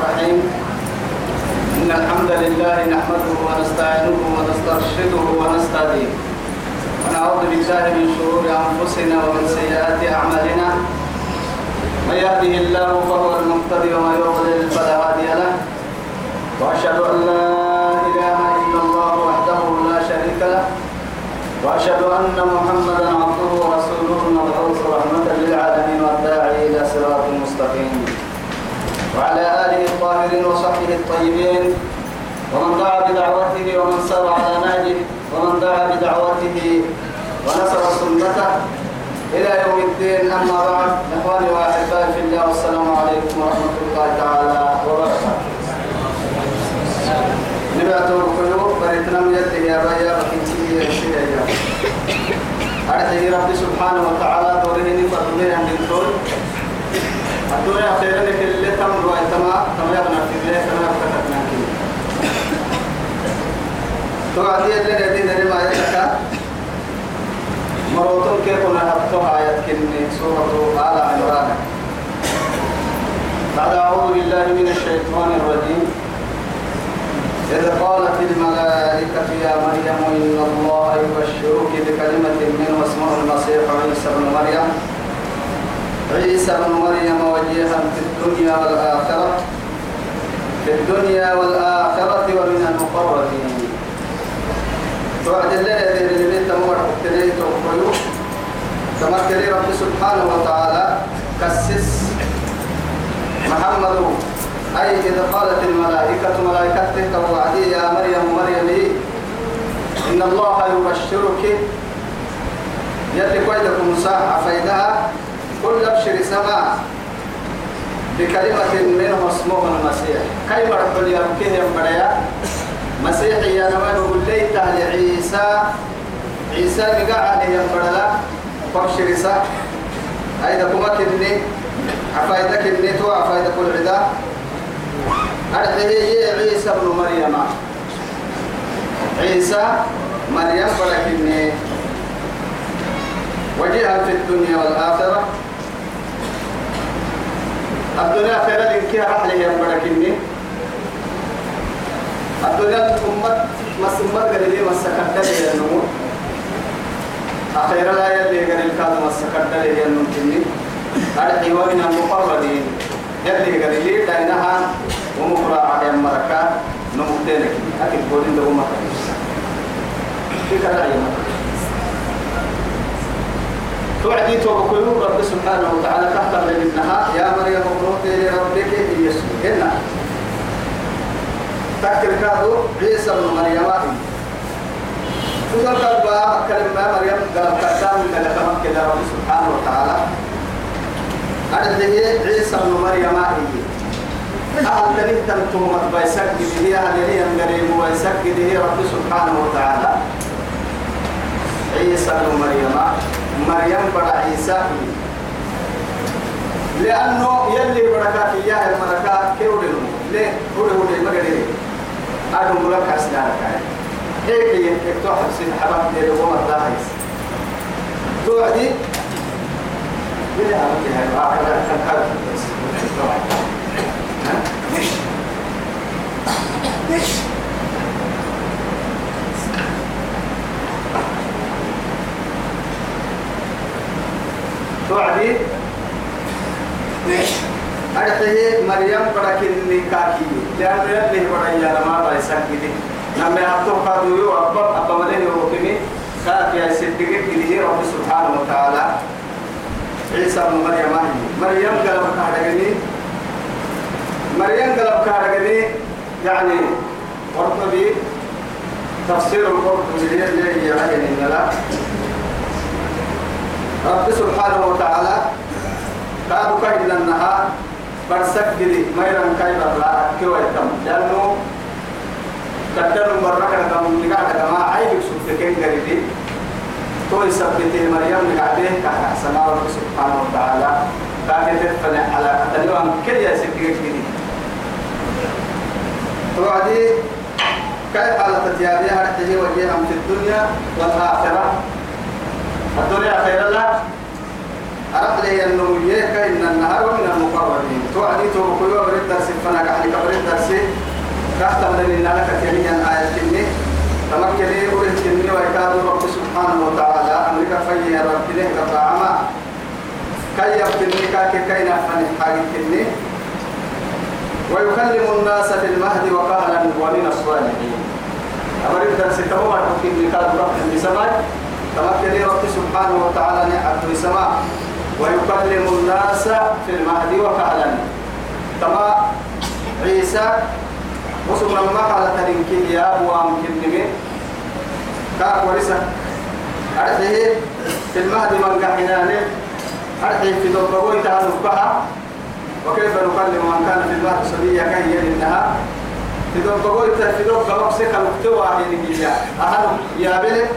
الرحيم. إن الحمد لله نحمده ونستعينه ونسترشده ونستهديه. ونعوذ بالله من شرور أنفسنا ومن سيئات أعمالنا. من يهده الله فهو المهتدي ومن يضلل فلا هادي له. وأشهد أن لا إله إلا الله وحده لا شريك له. وأشهد أن محمدا عبده ورسوله المبعوث رحمة للعالمين والداعي إلى صراط مستقيم وعلى آله الطاهرين وصحبه الطيبين. ومن دعا بدعوته ومن سار على نهجه ومن دعا بدعوته ونصر سنته إلى يوم الدين. أما بعد إخواني وأحبائي في الله والسلام عليكم ورحمة الله تعالى وبركاته. نبعته القلوب بريتنا من يده يا بيا بكنتي يا أرحي ربي سبحانه وتعالى دورهني فضلين عند الدول الدنيا خير لك اللي تم ويتما كما يبنى في الله كما يبنى في توعدي اللي ندين لما يتكا مروتون كيف نهبتها آيات كني سورة آل عمران. بعد أعوذ بالله من الشيطان الرجيم. إذ قالت الملائكة يا مريم إن الله يبشرك بكلمة منه اسمه المسيح عيسى بن مريم. عيسى بن مريم وجيها في الدنيا والآخرة. في الدنيا والآخرة ومن المقربين. توعد الله الذي لبيت مور تليت وقيو تمكن رب سبحانه وتعالى كسس محمد. أي إذا قالت الملائكة ملائكته توعدي يا مريم مريم إن الله يبشرك. يلي قيدكم ساعة فإذا كل أبشر سماء بكلمة منه اسمه المسيح. كيف رب يمكن ينبريا مسيح؟ يا نمان يقول لي عيسى بقى عليه ينبرلا فابشر سا أيضا كما كني. عفايدك كني تو عفايدك العدا أرحيه عيسى بن مريم. عيسى مريم ولكني وجيها في الدنيا والآخرة. الدنيا خير لك رحلة يا بركني الدنيا أمة مسمى قليل مسكت لي النمو أخيرا لا يلي قليل كاد مسكت لي النمو أرحي ومن المقربين يلي قليل لأنها ومقرأ على المركات نمتينك أكيد قولين دو مكان في كذا توعدي توكلوا رب سبحانه وتعالى تحت منها يا مريم اقنطي لربك يسوع هنا. تذكر كادو عيسى بن مريم. تذكر كادو كلمة مريم قال كتام قال كمان كده رب سبحانه وتعالى. أرده عيسى بن مريم. هي أهل تنين تنتم بيسك به أهل لي قريب ويسك به رب سبحانه وتعالى. عيسى بن مريم. مريم بڑا عيسى لأنه يلي بركات إياه الملكات كيولي ليه هولي هولي ما قدري أدم بلك أسنانك هيك يكتوح سين حباب دي لغوم الداهيس توعدي بلا أمتي هاي وآخر كان حرف بس مش توعدي أرحيه مريم برك النكاكي لأن يلي بريا لما بايسك دي لما يحطوا قادوا يو أبا أبا مدين يروكني كاك يا سيدك إليه رب سبحانه وتعالى عيسى بن مريم مريم قلب كهرجني مريم قلب كهرجني يعني قرطبي تفسير القرطبي اللي يعني لا رب سبحانه وتعالى. كادو كاين النهار. برسك دي ميران كاي برلا كيو يتم لأنه كتر برك كم نقع كما عيب سبتكين غريبي تو يثبت مريم نقعده كا سما رب سبحانه وتعالى. كاك تفنى على تلوان كل يا سكيك دي توعدي كيف حالة تيابيها رحته وجيها في الدنيا والآخرة. الدنيا خير الله أرد لي أنه يهك إن النهار ومن المقربين. توعدي تو كل يوم بريد درس فأنا قاعد كبريد درس. تحت من إن لك كلمة آية كلمة. تمكني أريد كلمة ويكاد رب سبحانه وتعالى. أمريكا في رب له كفاعما كي يبتني كاكي كي نفني حاجة كلمة. ويكلم الناس في المهد وكهلا ومن الصالحين. أمريكا درس تمام كلمة كاد رب السماء تمكني رب سبحانه وتعالى نعبد السماء ويكلم الناس في المهد وكهلا تما عيسى وسم لما قال تنكي يا أبو أمكن نمي كاك ورسا أرحيه في المهد من قحنانه. أرحيه في دبقوي تهنفها وكيف نكلم من كان في المهد صبيا كهي إنها في دبقوي في دبقوي سكا مكتوى هي أهل يا بلد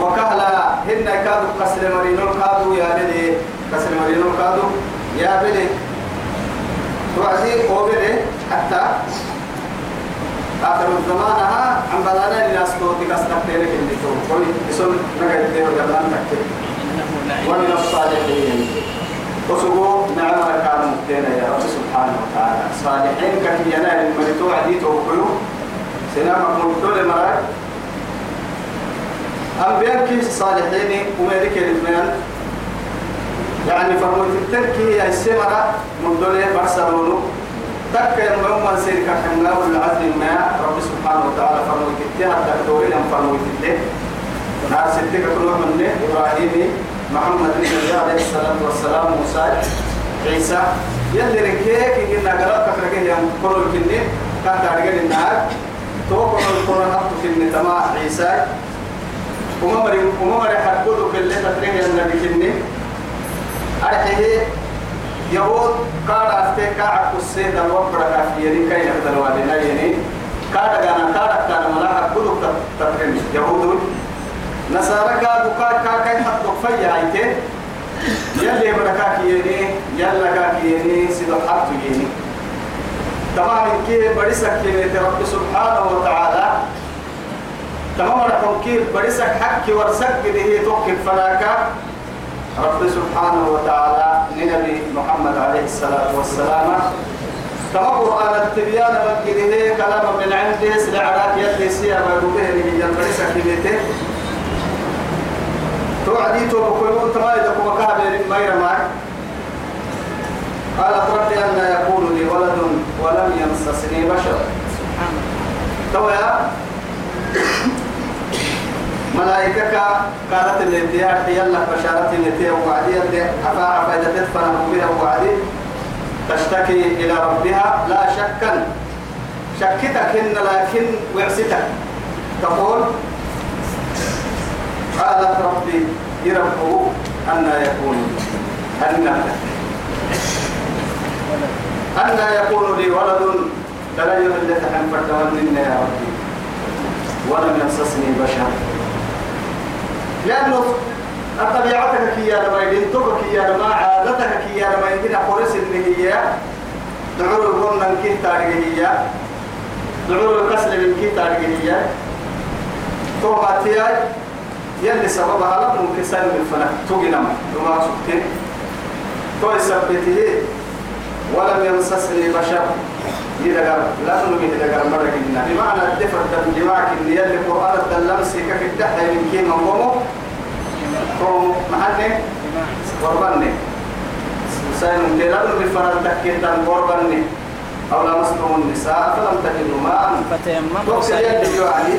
وكهلا هن كادو كسر مرينو كادو يا بلي كسر مرينو كادو يا بلي توعدي قوبلي حتى آخر الزمان ها عم بلانا الناس توتي كسرت لك اللي تو. قولي اسم نقعد له جبلان تكتب ومن الصالحين. وسقوا نعم كانوا متينا يا رب سبحانه وتعالى. صالحين كثيرا المرتوع دي توقلوا سنام مقول مرات أنبياء كيس الصالحين ومالك الاثنين يعني فرموت التركي يا السمرة من دولة برسلونو. تك يوم من سيرك حنا والعزل ما. رب سبحانه وتعالى فرموت التها تكتورين أم فرموت الته نار ستك كل من إبراهيم محمد النبي عليه الصلاة والسلام موسى عيسى. يلي ركيك إننا قرأت كركه يوم كل الكني كان تعرفين النار. توقع القرآن كني تما عيسى. وما مري حقودو كل تتريه النبي كني أرحيه يهود كاد أفتى كعك السيد الوبرة كافيري كي نقدر والدنا يعني. كاد كان كاد كان ملا حقودو تتريه يهود نصارى كاد كاد كاد كي حقودو فيا هايته يلي بركاك يعني. يلا كاك يعني. سيدو حقتو يعني. تمام كي بريسك رب سبحانه وتعالى تمام رحم كيف برسك حق ورسك به توكل فلاك رب سبحانه وتعالى لنبي محمد عليه الصلاة والسلام. تمام قرآن التبيان بكره كلام من عنده سلعراك يلي سيما به هي برسك بيته. توعدي تو بكل تما إذا كما كهب ما قالت ربي أن يكون لي ولد ولم يمسسني بشر. تو يا ملائكة قالت الانتهاء يلا بشارة الانتهاء وعدي أفاع فإذا تدفن بها وعدي تشتكي إلى ربها لا شكا. شكتك إن لكن وعستك. تقول قالت ربي يربه أن يكون أن أن يكون لي ولد فلا يولد عن فرد يا ربي. ولم يمسسني بشر. لأنه طبيعتك يا لما يدنتك كي يا لما عادتك يا لما يدين قرس اللي هي دعور الغنى كي تارجه هي دعور الكسل من كي تارجه هي. توما تياي يلي سببها لك ممكن سالم الفلك توجنم لما سكتين تو يثبته ولم يمسسني بشر. يدقر لا تنمي يدقر مرة كنا بمعنى الدفر تنجماك اللي يلي قرآن الدلمسي كيف الدحة من كيما قومو قوم محني قرباني سينم ديران بفرد تكيتان قرباني أو لمستم النساء فلم تجدوا ماء. توكسي يلي يعني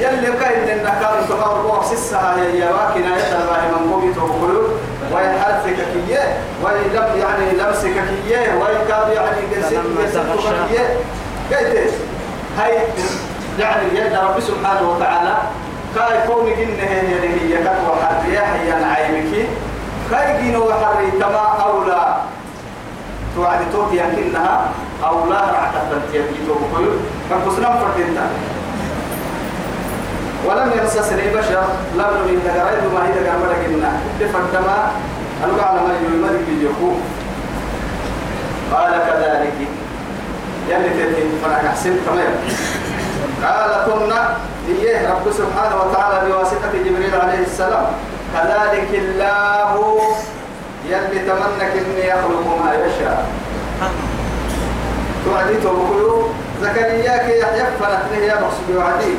يلي كاين تمر روح سسها هي يواكنا يتبع من قومي توكلوا وين حرفك كيه وين لم يعني لمسك كيه وين كاد يعني قسمك كيه قلت هاي يعني يد رب سبحانه وتعالى كاي كونك إن هي هي كتوى حرية هي نعيمك. كاي جينو حري تما أولى. توعد توتي يمكنها أولى رعتة تنتيبي توكل فكسنا فرتنا ولم يمسسني بشر لم من دقرأي ما هي دقرأ مرقنا تفردما أنا على ما يمرق يجيكو قال كذلك. يلي تتين فرق حسن تمام قال كنا إيه رب سبحانه وتعالى بواسطة جبريل عليه السلام. كذلك الله يلي تمنك إني يخلق ما يشاء. توعدي توبكيو زكريا كي يحيى فنتنه يا مقصود وعدي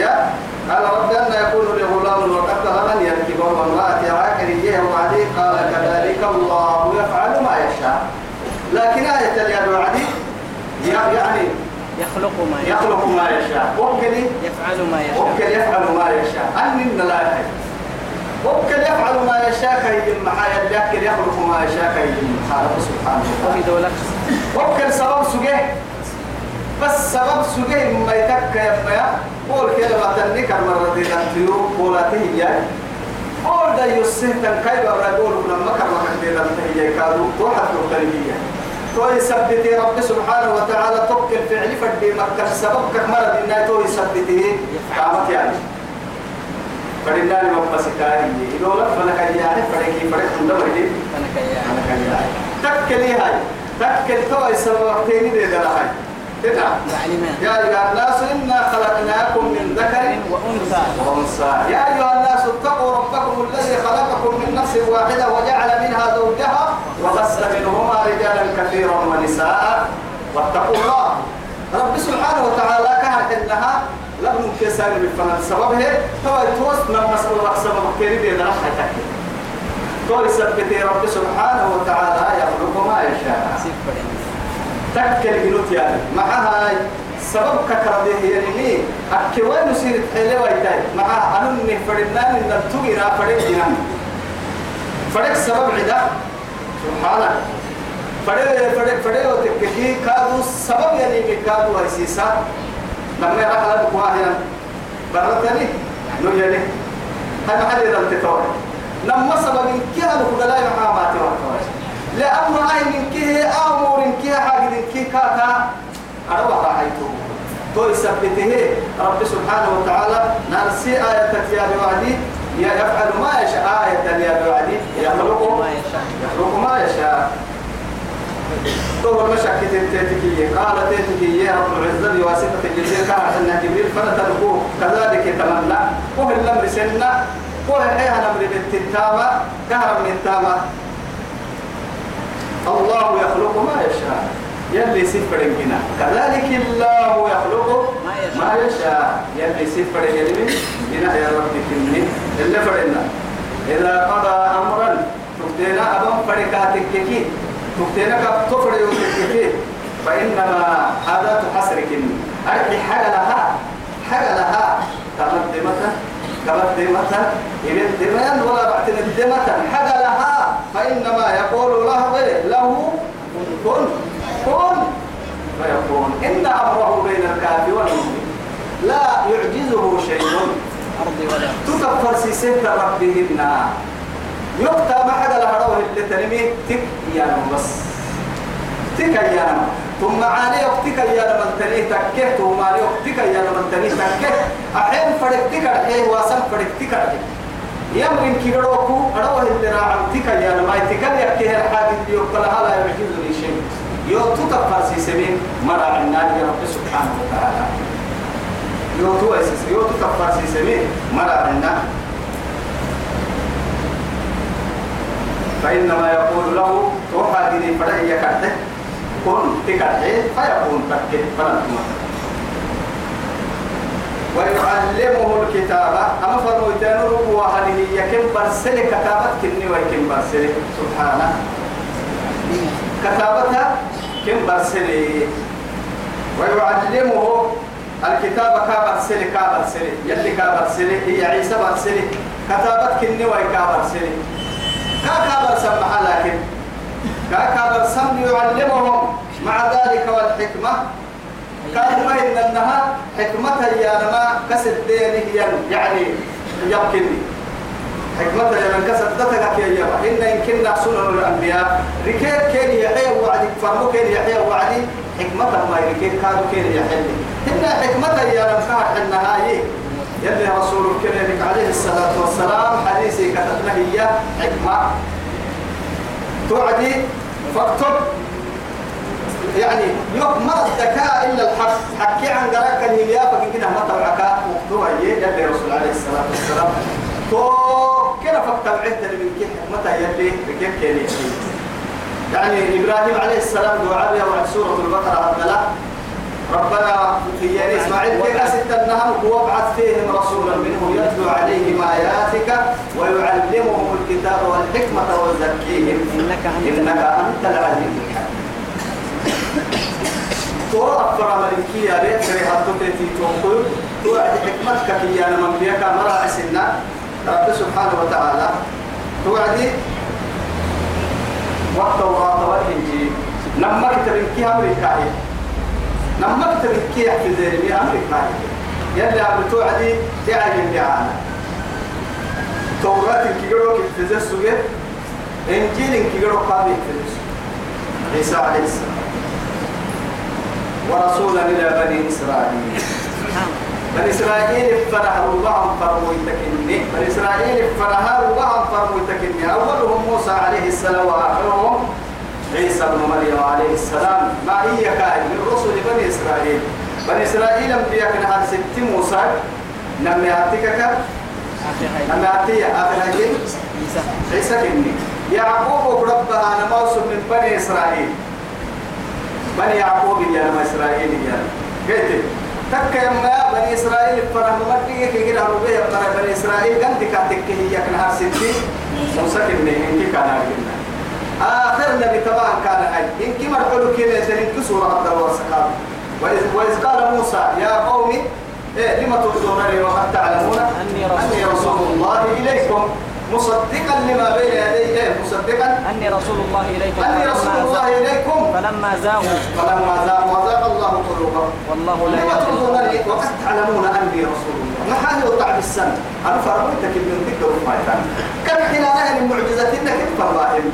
يا. قال رب أن يكون لي غلام وقد بلغني الكبر وامرأتي عاقرية وعدي. قال كذلك الله يفعل ما يشاء. لكن آية اليد وعدي. يعني يخلق ما يشاء. يخلق ما يشاء. وكل يفعل ما يشاء. وكل يفعل ما يشاء. أن لا وكل يفعل ما يشاء كي المحايا لكن يخلق ما يشاء كي المحايا سبحانه وتعالى وكل سبب سجيه. بس سبب سجيه ما يتك يا. قول كلمة تنكر مرة دي تنتيو؟ قولته يا قول دا يسه تنكاي بابا يقول لما كرمك دي تنتهي كادو واحد تختلفية تو يثبتي رب سبحانه وتعالى توكل فعل فدي مكة سببك مرة دي تو يثبتي قامت يعني. فدينا لما بسكاري لك فلك يعني فلك فلك عندما يجي أنا كيا تكلي هاي؟ تكل تو يسببتين دي ده هاي. تدعم يا أيها الناس من ذكر وأنثى يا أيها الناس اتقوا ربكم الذي خلقكم من نفس واحدة وجعل منها زوجها وبث منهما رجالا كثيرا ونساء واتقوا الله. رب سبحانه وتعالى كان إنها لم كسر بالفن سببه. هو توسنا مسألة سبب كريم إذا حياتك. تو يثبت رب سبحانه وتعالى يخلق ما يشاء. تكل جنوت يعني معها سبب ككرده هي نمي أكوان نسير تحلي ويتاي؟ معها أنو من فرنان إن تغيرا فرق جنان فرق سبب عدا؟ سبحانه فرق فرق فرق وتككي كادو سبب يعني كادو هيسيسا لما يرى على بقواهنا برتني نو يلي هذا محل إذا انتطور لما سبب كيها نقول لا يمحى ما توقع لأنه أي من كيه أمور من كيه حاجة من كيه كاتا. أروح راحيته تو يثبته رب سبحانه وتعالى نرسي آية يا بوعدي يا يفعل ما يشاء. آية يا بوعدي يخلق ما يشاء. يخلق ما يشاء. تو المشاكل تتكي قال تتكي يا رب العزة بواسطة الجزيرة كانت أن جبريل فنتركوه كذلك يتمنى وهو الأمر سنة. وهو الحياة نمر بالتتامة. كهرب من التامة. الله يخلق ما يشاء. يلي سفر هنا. كذلك الله يخلق ما يشاء. يلي سفر يلي هنا يا رب كني. اللي فرنا. إذا قضى أمرا تبتنا أبم فركاتك كي تبتنا كب تفر يوتك فإنما هذا تحسرك أرحي حاجة لها حاجة لها تمدمة تمدمة إذن دمان ولا بعد الدمة حاجة لها فإنما يقول له له كن. كن فيكون إن أمره بين الكاف والمؤمن لا يعجزه شيء. تكفر سيسنت ربهن. يقطع ما حدا لهروه اللي تنمي تك يا بس. تك يا ثم عاني وقتك يا من تنيه تكه. ثم عاني وقتك يا من تنيه تكه. أحيان فرقتك أحيان واسم فرقتك يمرن كيروكو أروه اللي راعم تك يا ما تكل يكيه الحاجة اللي يقتلها لا يعجزني شيء. يو تكفر سيسمين مرع النار يا رب سبحانه وتعالى. يو تو أساس يو تكفر سيسمين مرع النار فإنما يقول له توحى دي فرع يكاته كن تكاته فيكون تكه فلن ويعلمه الكتابة أما فرموتان ربوا هذه يكن برسل كتابة كني ويكن برسل. سبحانه. كتابتها كم برسل ويعلمه الكتابة كابرسل كابرسل يلي كابرسل هي عيسى برسل كتابة كني ويكابرسل كاكابر سمع لكن. كاكابر سم يعلمهم. مع ذلك والحكمة. كان إن أنها حكمتها يا لما كسر دينه يعني يمكنني حكمتها يا من كسر دتك يا يابا إن يمكننا سنن الأنبياء. ركيب كان يحيى وعدي. فرمو كان يحيى وعدي. حكمتها ما ركيب كانوا كان يحيى. إن حكمتها يا لم كان النهاية يلي رسول الكريم عليه الصلاة والسلام حديثي كتبنا هي حكمة. توعدي. فاكتب. يعني يوم ما الذكاء إلا الحق حكي عن قراك الهيا فكي كده ما توعك وقتوها يلي رسول عليه الصلاة والسلام. تو كده فاكتب عدة من كي حكمتها يلي؟ بكيف يحيي يعني إبراهيم عليه السلام دعاء وعد سورة البقرة هذا ربنا في إسماعيل كيف ستنهم وابعث فيهم رسولا منهم يتلو عليهم آياتك ويعلمهم الكتاب والحكمة ويزكيهم. إنك أنت العزيز الحكيم. تو أفرا ملكية بيكري حتى تيتي توقل تو حكمتك كي أنا من بيك مرا سنة رب سبحانه وتعالى. توعدي؟ والتوراة والإنجيل نما كتب كي أمريكا. نما كتب كي يحفظ لي أمريكا. يلي عم توعدي تعالي اللي عانا توراة كي يقولوا كيف تزسوا إنجيل كي يقولوا قابل تزسوا عيسى عليه السلام. ورسولا إلى بني إسرائيل. بني إسرائيل فرح ربهم فرموا يتكني بني إسرائيل فرح ربهم فرموا يتكني أولهم موسى عليه السلام وآخرهم عيسى بن مريم عليه السلام. ما هي كائن؟ من رسل بني إسرائيل. بني إسرائيل أنبياء كان هذا ست موسى. آخر هاي نمي أعطيه آخر هجين عيسى كني. يعقوب ربها أنا موسم من بني إسرائيل. بني يعقوب يا إسرائيل يا. قلت تك يا ما بني إسرائيل فرح مدي كي كده ربي بني إسرائيل. قد كاتك هي كان ستي موسى كني إنك كان عارفنا آخر نبي تبع كان هاي. إنك مرحلو كده تنك سورة الله سكاب وإذ قال موسى يا قوم إيه لما تؤذونني وقد تعلمون أني رسول الله إليكم؟ مصدقا لما بين يدي إيه مصدقا. أني رسول الله إليكم أني رسول الله إليكم. فلما زاغوا. فلما زاغوا وزاغ الله قلوبهم. والله لا يهدي وقد تعلمون أني رسول الله. ما حاجة وطع بالسنة أنا فرميتك من ذكر يفهم كم حين أهل المعجزة إنك فرمائهم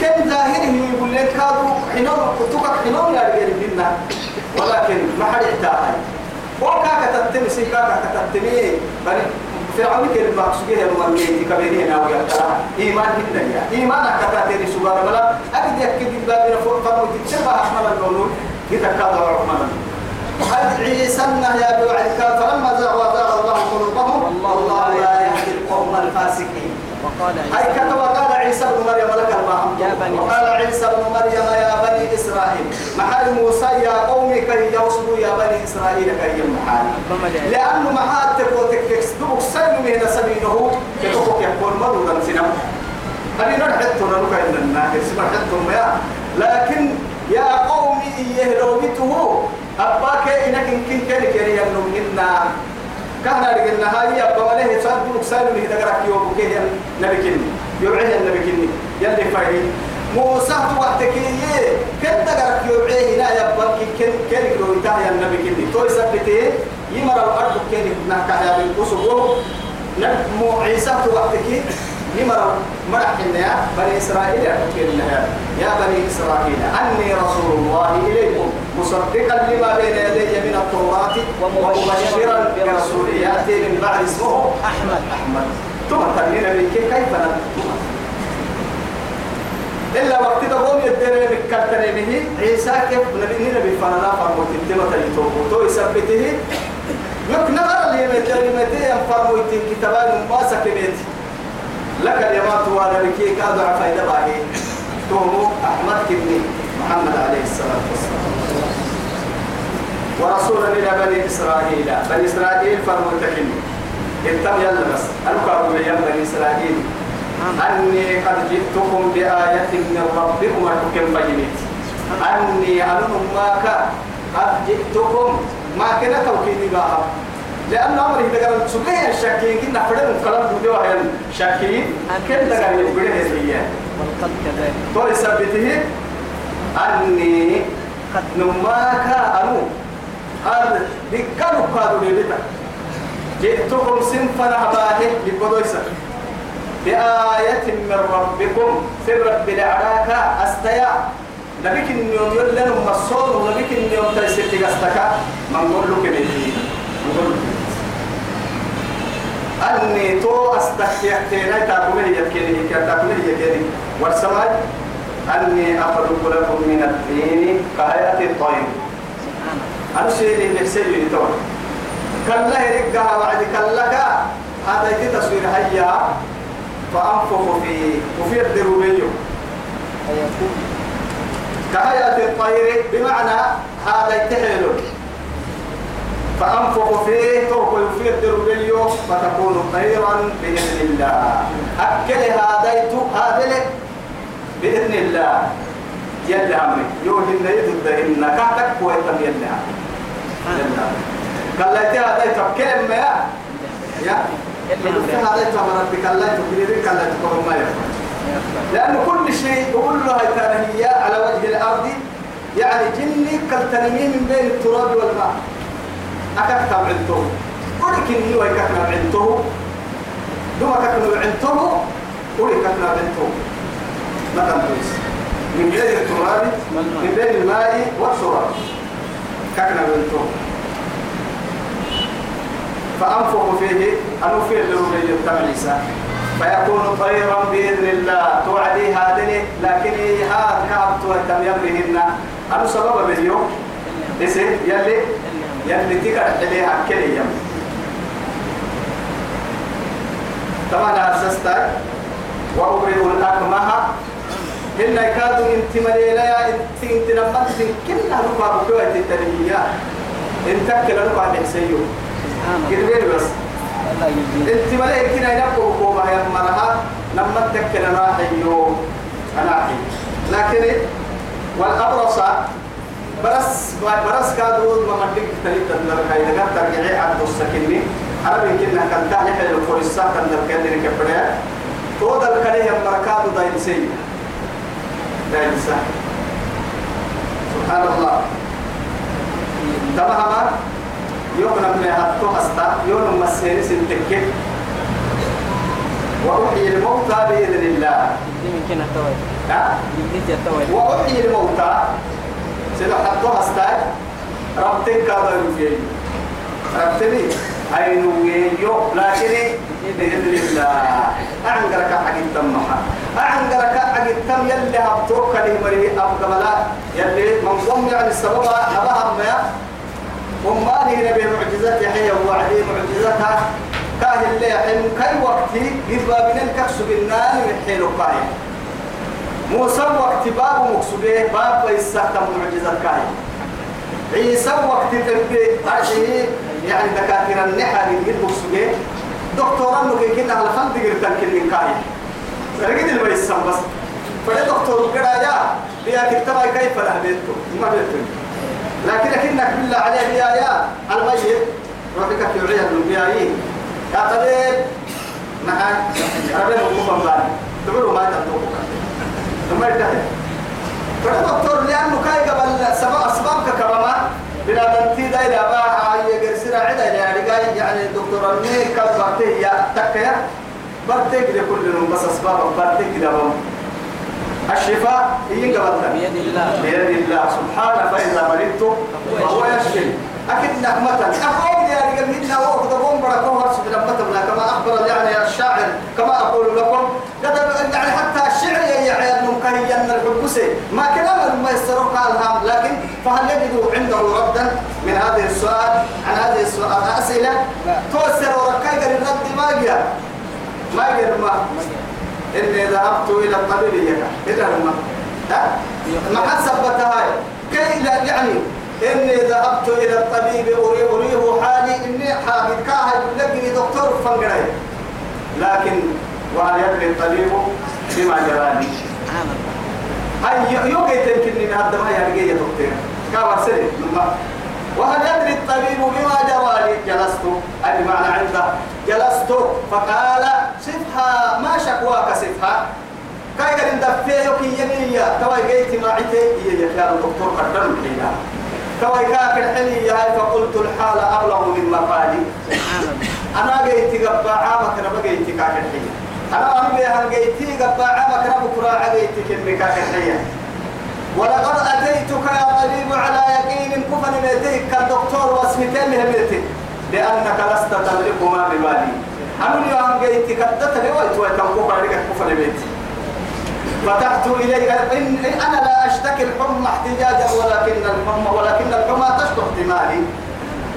كم ظاهره يقول لك كادوا حنون كتبك حنون يا رجال منا ولكن ما حد يحتاج وكاك تتمي سيكاك تتمي. بني فرعون كان مقصوده المرمي كبيرين أو يقتلها إيمان هنا يا إيمان كتاتيري سبحان الله أكيد يكيد بابنا فوق فرمو تتشبه أحمد النور يتكاد وعمنا هل عيسى يا بوعدك فلما زاغ الله قلوبهم والله لا وقال أي عيسى كتب قال عيسى بن مريم لك يا بني وقال عيسى بن مريم يا بني إسرائيل محل موسى يا قوم كي يوصلوا يا بني إسرائيل كي محال لأنه محاتك وتكسدوك سلم من سبيله كتبك يكون مرورا سنم. هذه نرحتنا نكا إن الناس يا. لكن يا قوم يهلوبته أباك إنك إن كنت كنك ينم منا كان رجلنا هاي أبا مليه صدق سالم هذا قرأك يوم كيه النبي كني. يوعيه النبي كني. يلي فايد موسى وقتك يه كنت قرأك يوعيه هنا يبا كن كن لو يتاه النبي كني. توي سبته يمر الأرض كن نحكي بالقصور نبمو عيسى وقتك يمر مرح النيا بني إسرائيل يا بني إسرائيل أني رسول الله إليكم مصدقا لما بين يدي من التوراة ومبشرا برسول يأتي من بعد اسمه أحمد. أحمد ثم تبين بك كيف نتم إلا وقت تقوم يدري بكتر به. عيسى كيف؟ نبي نبي فانا فرموت التمة يتوبو تو يثبته. لك نظر لي متى فرموت كتابان ما سكبت لك اليمات وأنا بكي كادوا عفايدة باهي تومو أحمد كبني محمد عليه الصلاة والسلام. ورسولا إلى بني إسرائيل. بني إسرائيل فرموتكني اتم يلا بس أنا كارو يا بني إسرائيل. أني قد جئتكم بآية من ربكم أتكم بينيت أني أنا ماك. قد جئتكم. ما كنا توكيدي بها. لأن أمره كان سبيه الشاكين كنا فرد كلام بدوا هي الشاكين كن تقال يبغيه هي والقد كذلك. تو يثبته أني قد نماك أنو. قال بكانوا قالوا لي بتا جئتكم سنفنا باهي لبدويسا. بآية من ربكم. سر رب العراك أستيا. نبيك اليوم يلن مصور ونبيك اليوم تيسير تغستك من قول لك بيتي نقول أني تو أستحيحتين تاكمل يكيني تاكمل يكيني. والسماء أني أخلق لكم من الدين كهيئة الطير أنا شيء اللي نفسي لي تو. كلا يرجع وعد كلا هذا يجي تصوير هيا. فأنفخ في وفي الدروبيو كهيئة الطير بمعنى هذا يتحيل فأنفخ فيه ترك يفيد دربيو فتكون طيرا بإذن الله. أكل هذا هذا بإذن الله. يلا أمري يوهي النيد الدهن كهتك ويتم يلا. قال لي هذا يتوكل ما يا؟ يا. هذا قال ما لأن كل شيء يقول له هي على وجه الأرض يعني جني كالتنمي من بين التراب والماء. أكاك عنده. ولكن هو يكاك عنده. دوما كاك عنده ولكاك عنده. ما تنبيس من بين التراب من بين الماء والتراب كاكنا عنده. فأنفق فيه أنفق له للتمعيسة فيكون طيرا بإذن الله. توعدي هذه لكن هذا كابت وتم يمرهن أنا سبب اليوم؟ يلي؟ يلي تكر عليها كل يوم طبعا أسستك وأبرئ الأكمه. هن يكادوا انت مليلا انت انت لما انت كلها نقع بكوة التنمية. انت كلا نقع بحسيو كده بس. انت ملئ كنا ينبقوا كوما يا مرها. لما تكنا راح يو أنا احي لكن والأبرص برس برس كادو ما مدك تلي تدلر كاي دغ ترجعي عبد السكني عربي كنا كان تاني حلو فرصة كان كان كبريا تو دل كده يا مركادو داين سي داين سبحان الله. تمام يوم من هاتو هستا يوم مسيري سنتكك وأحيي الموتى بإذن الله. يمكن يمكن التوي وأحيي الموتى سيدو حتو هستا ربتك كذا يفيد ربتني؟ عينو يو لكن بإذن الله. أعنقرك حق التمحة أعنقرك حق التم يلي هبتوك لي مري أبقى يلي منظم يعني السبب أبها ما وما هي نبي معجزات يحيى وعدي معجزاتها كاه اللي حلم. كي وقتي؟ يبقى من الكبس بالنار من حيل قايم موسى وقت باب مقصوده باب يستخدم معجزات كاي عيسى وقت تبقى عشيه يعني دكاترة النحل اللي مقصوده دكتورا نو كنا على فن تقدر تنكل كاي اللي بيسام بس. فده دكتور كده يا بيا كتابة كيف له بيته ما بيته لكن لكنك بالله عليه يا يا الميت. روحك في عيال النبيين يا طبيب معك ربنا مقوم بالي تقولوا ما تنطقك ثم ينتهي فالدكتور لأنه كاي قبل سبب أسبابك كرما بلا دنتي دايرة باها يقرسنا عدا يعني قاي يعني دكتور أمني كان برتيه يا تكيا برتيه كده كل بس أسباب برتيه كده الشفاء هي قبلها بيد الله. بيد الله سبحانه فإذا مرضت فهو يشفي. أكيد نعمة أقول يا رجال منا وقت قوم بركوه رسول الله كما أخبر يعني الشاعر كما أقول لكم قد يعني يعني الحبسي ما كلام ما يسرق قالها لكن فهل يجد عنده ردا من هذه السؤال؟ عن هذه السؤال أسئلة؟ توسر وركاي قال الرد ما جاء. ما جاء ما إني ذهبت إلى الطبيب يكا إذا ما قد ثبتها كي لا يعني إني ذهبت إلى الطبيب أري أريه حالي إني حامد. كاها يقول دكتور فنقرأي لكن وهل يدري الطبيب؟ بما جراني. هاي يوكي تمكن من هذا ما يا دكتور كما سري وهل يدري الطبيب بما جرى لي جلست. أي معنى عنده جلست. فقال صفها ما شكواك صفها؟ كاي قال ندفيه يوكي يمينيا تواي جيتي ما عتي هي يا دكتور قدر الحين تواي كاك الحلي هاي فقلت الحال أبلغ من مقالي أنا جيتي قبع عامك أنا بجيتي كاك الحين أنا أمي هل جيتي قبع عامك أنا بكرة جيتي كم كاك الحين ولقد أتيتك يا طبيب على يقين كفن ميتيك كالدكتور واسمتين مهمتك لأنك لست تملك ما ببالي. أنا اليوم جيت كدت لي ويت ويتنقف كفن ميتي فتحت إليه إن أنا لا أشتكي الحمى احتجاجا ولكن الحمى ولكن الحمى تشكو احتمالي